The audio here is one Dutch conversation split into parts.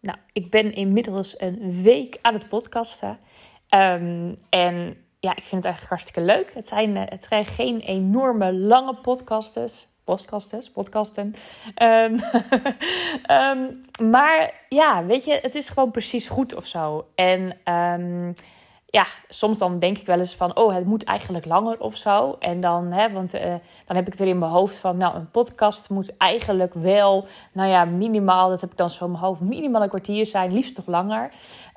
Nou, ik ben inmiddels een week aan het podcasten. Um, en ja, ik vind het eigenlijk hartstikke leuk. Het zijn, uh, het zijn geen enorme lange podcasts. Podcastes, podcasten. Um, um, maar ja, weet je, het is gewoon precies goed of zo. En ja, soms dan denk ik wel eens van, oh, het moet eigenlijk langer of zo. En dan, hè, want uh, dan heb ik weer in mijn hoofd van, nou, een podcast moet eigenlijk wel, nou ja, minimaal, dat heb ik dan zo in mijn hoofd, minimaal een kwartier zijn, liefst toch langer.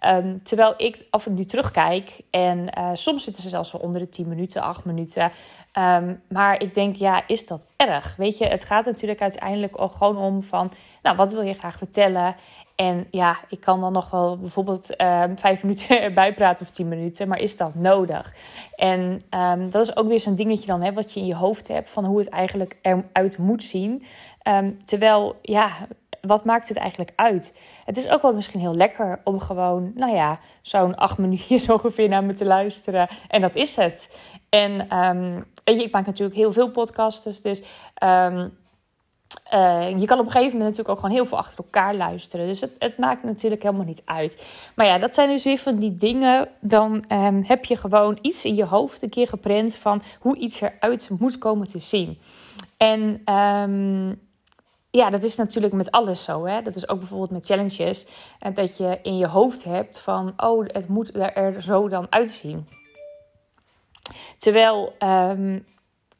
Um, terwijl ik af en toe terugkijk en uh, soms zitten ze zelfs wel onder de 10 minuten, 8 minuten. Um, maar ik denk, ja, is dat erg? Weet je, het gaat natuurlijk uiteindelijk ook gewoon om van, nou, wat wil je graag vertellen? En ja, ik kan dan nog wel bijvoorbeeld uh, vijf minuten erbij praten of tien minuten, maar is dat nodig? En dat is ook weer zo'n dingetje dan, hè, wat je in je hoofd hebt van hoe het eigenlijk eruit moet zien. Terwijl, ja, wat maakt het eigenlijk uit? Het is ook wel misschien heel lekker om gewoon, nou ja, zo'n acht minuutjes ongeveer naar me te luisteren. En dat is het. En je, ik maak natuurlijk heel veel podcasts, dus... Um, uh, je kan op een gegeven moment natuurlijk ook gewoon heel veel achter elkaar luisteren. Dus het, het, maakt natuurlijk helemaal niet uit. Maar ja, dat zijn dus weer van die dingen. Dan um, heb je gewoon iets in je hoofd een keer geprent van hoe iets eruit moet komen te zien. En ja, dat is natuurlijk met alles zo. Hè? Dat is ook bijvoorbeeld met challenges. En dat je in je hoofd hebt van, oh, het moet er zo dan uitzien. Terwijl, um,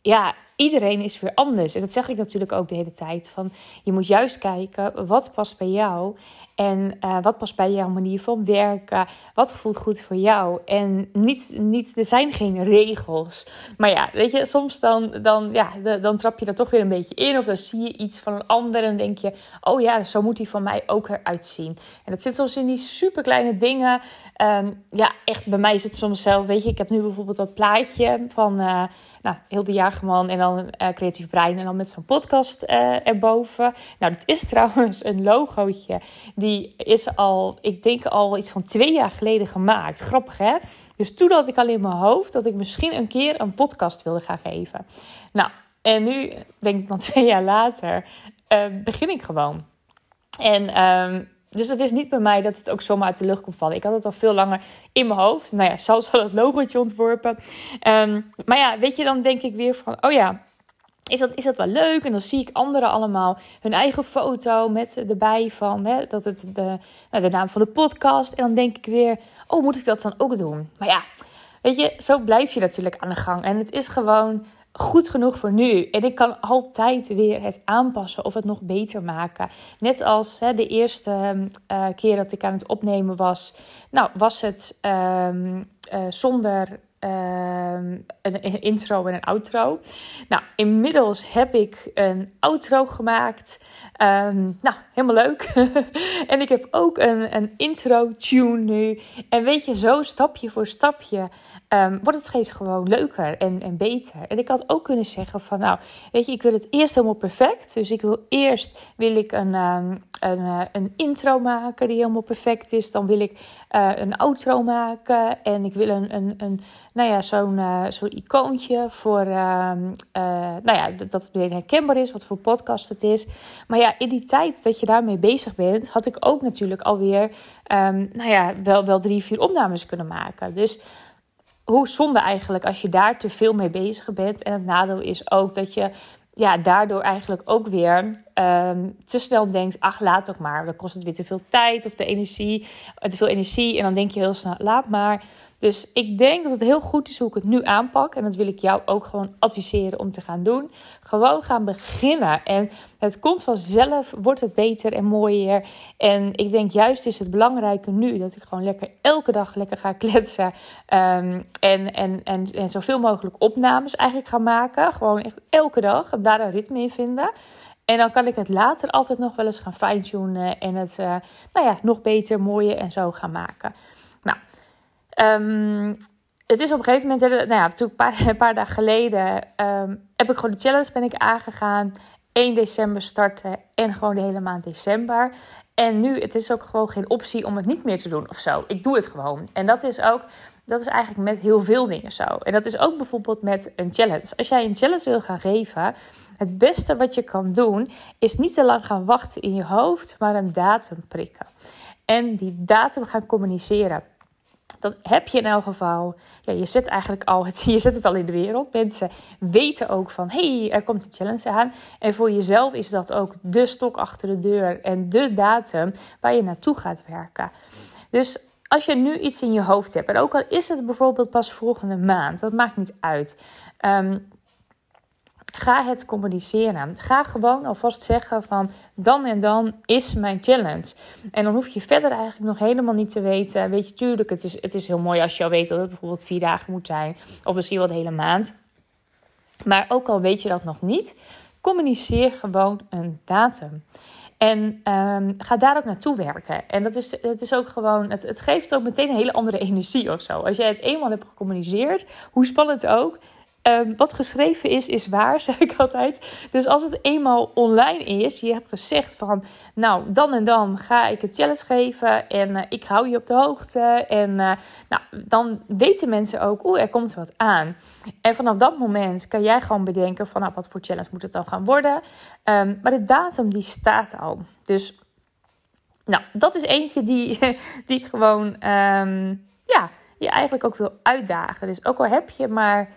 ja, iedereen is weer anders. En dat zeg ik natuurlijk ook de hele tijd. Van, je moet juist kijken wat past bij jou. En uh, wat past bij jouw manier van werken? Wat voelt goed voor jou? En niet, niet, er zijn geen regels. Maar ja, weet je, soms dan, dan, ja, dan trap je er toch weer een beetje in. Of dan zie je iets van een ander en denk je... oh ja, zo moet die van mij ook eruit zien. En dat zit soms in die super kleine dingen. Um, ja, echt, bij mij is het soms zelf... weet je, ik heb nu bijvoorbeeld dat plaatje van... Uh, nou, heel de Jagerman en dan uh, Creatief Brein en dan met zo'n podcast erboven. Nou, dat is trouwens een logootje die is al, ik denk al iets van twee jaar geleden gemaakt. Grappig hè? Dus toen had ik al in mijn hoofd dat ik misschien een keer een podcast wilde gaan geven. Nou, en nu, denk ik dan twee jaar later, uh, begin ik gewoon. En um, dus het is niet bij mij dat het ook zomaar uit de lucht komt vallen. Ik had het al veel langer in mijn hoofd. Nou ja, zelfs al het logootje ontworpen. Um, maar ja, weet je, dan denk ik weer van, oh ja, is dat, is dat wel leuk? En dan zie ik anderen allemaal hun eigen foto met erbij van hè, dat het de, nou, de naam van de podcast. En dan denk ik weer, oh, moet ik dat dan ook doen? Maar ja, weet je, zo blijf je natuurlijk aan de gang. En het is gewoon goed genoeg voor nu. En ik kan altijd weer het aanpassen of het nog beter maken. Net als hè, de eerste uh, keer dat ik aan het opnemen was. Nou, was het uh, zonder Um, een, intro en een outro. Nou, inmiddels heb ik een outro gemaakt. Um, nou, helemaal leuk. en ik heb ook een, een intro-tune nu. En weet je, zo stapje voor stapje um, wordt het steeds gewoon leuker en, en beter. En ik had ook kunnen zeggen van, nou, weet je, ik wil het eerst helemaal perfect. Dus ik wil eerst wil ik een, een, eh, een intro maken die helemaal perfect is. Dan wil ik uh, een outro maken. En ik wil een, een, een nou ja, zo'n uh, icoontje voor, uh, nou ja, dat het meteen herkenbaar is, wat voor podcast het is. Maar ja, in die tijd dat je daarmee bezig bent, had ik ook natuurlijk alweer, um, nou ja, wel, wel drie, vier opnames kunnen maken. Dus hoe zonde eigenlijk als je daar te veel mee bezig bent. En het nadeel is ook dat je ja, daardoor eigenlijk ook weer um, te snel denkt: ach, laat ook maar. Dan kost het weer te veel tijd of de energie, te veel energie. En dan denk je heel snel: laat maar. Dus ik denk dat het heel goed is hoe ik het nu aanpak. En dat wil ik jou ook gewoon adviseren om te gaan doen. Gewoon gaan beginnen. En het komt vanzelf, wordt het beter en mooier. En ik denk juist is het belangrijke nu dat ik gewoon lekker elke dag lekker ga kletsen. Um, en, en, en, en zoveel mogelijk opnames eigenlijk gaan maken. Gewoon echt elke dag. Daar een ritme in vinden. En dan kan ik het later altijd nog wel eens gaan fine-tunen. En het uh, nou ja, nog beter, mooier en zo gaan maken. Um, het is op een gegeven moment, nou ja, een paar, paar dagen geleden, um, heb ik gewoon de challenge ben ik aangegaan. 1 december starten en gewoon de hele maand december. En nu, het is ook gewoon geen optie om het niet meer te doen of zo. Ik doe het gewoon. En dat is ook, dat is eigenlijk met heel veel dingen zo. En dat is ook bijvoorbeeld met een challenge. Als jij een challenge wil gaan geven, het beste wat je kan doen, is niet te lang gaan wachten in je hoofd, maar een datum prikken. En die datum gaan communiceren. Dan heb je in elk geval, ja, je zet eigenlijk al het, je zet het al in de wereld. Mensen weten ook van, hey, er komt een challenge aan. En voor jezelf is dat ook de stok achter de deur en de datum waar je naartoe gaat werken. Dus als je nu iets in je hoofd hebt, en ook al is het bijvoorbeeld pas volgende maand, dat maakt niet uit. Ehm, ga het communiceren. Ga gewoon alvast zeggen van dan en dan is mijn challenge. En dan hoef je verder eigenlijk nog helemaal niet te weten. Weet je, tuurlijk, het is, het is heel mooi als je al weet dat het bijvoorbeeld vier dagen moet zijn. Of misschien wel de hele maand. Maar ook al weet je dat nog niet, communiceer gewoon een datum. En um, ga daar ook naartoe werken. En dat is, het is ook gewoon, het, het geeft ook meteen een hele andere energie of zo. Als jij het eenmaal hebt gecommuniceerd, hoe spannend ook, Um, wat geschreven is, is waar, zeg ik altijd. Dus als het eenmaal online is, je hebt gezegd van, nou, dan en dan ga ik een challenge geven en uh, ik hou je op de hoogte. En uh, nou, dan weten mensen ook, oeh, er komt wat aan. En vanaf dat moment kan jij gewoon bedenken van, nou, wat voor challenge moet het dan gaan worden. Um, maar de datum die staat al. Dus, nou, dat is eentje die, die gewoon, um, ja, je eigenlijk ook wil uitdagen. Dus ook al heb je maar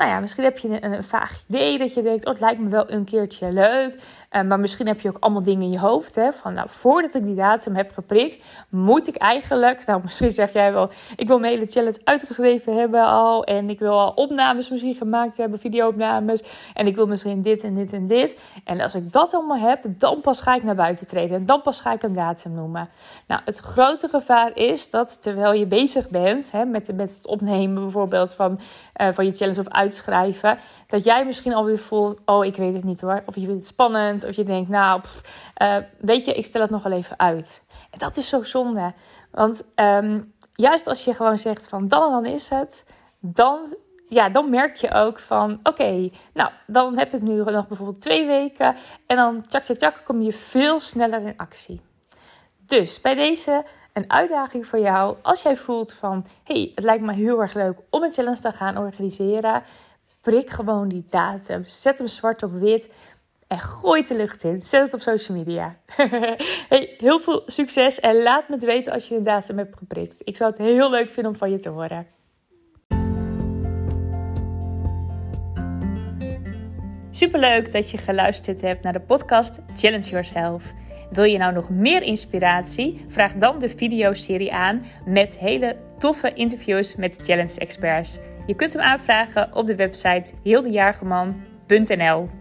nou ja, misschien heb je een, een, vaag idee dat je denkt, oh, het lijkt me wel een keertje leuk. Uh, maar misschien heb je ook allemaal dingen in je hoofd. Hè, van nou, voordat ik die datum heb geprikt, moet ik eigenlijk, nou misschien zeg jij wel, ik wil mijn hele challenge uitgeschreven hebben al. En ik wil al opnames misschien gemaakt hebben, videoopnames. En ik wil misschien dit en dit en dit. En als ik dat allemaal heb, dan pas ga ik naar buiten treden. En dan pas ga ik een datum noemen. Nou, het grote gevaar is dat terwijl je bezig bent hè, met, met het opnemen bijvoorbeeld van, uh, van je challenge of uit schrijven, dat jij misschien alweer voelt: oh, ik weet het niet hoor. Of je vindt het spannend, of je denkt: nou, uh, weet je, ik stel het nog wel even uit. En dat is zo zonde. Want um, juist als je gewoon zegt: van dan dan is het, dan. Ja, dan merk je ook van, oké, nou, dan heb ik nu nog bijvoorbeeld twee weken. En dan, tjak, tjak, tjak, kom je veel sneller in actie. Dus bij deze een uitdaging voor jou. Als jij voelt van, hey, het lijkt me heel erg leuk om een challenge te gaan organiseren. Prik gewoon die datum. Zet hem zwart op wit. En gooi de lucht in. Zet het op social media. hey, heel veel succes. En laat me het weten als je een datum hebt geprikt. Ik zou het heel leuk vinden om van je te horen. Superleuk dat je geluisterd hebt naar de podcast Challenge Yourself. Wil je nou nog meer inspiratie? Vraag dan de videoserie aan met hele toffe interviews met challenge experts. Je kunt hem aanvragen op de website heeldejaargeman.nl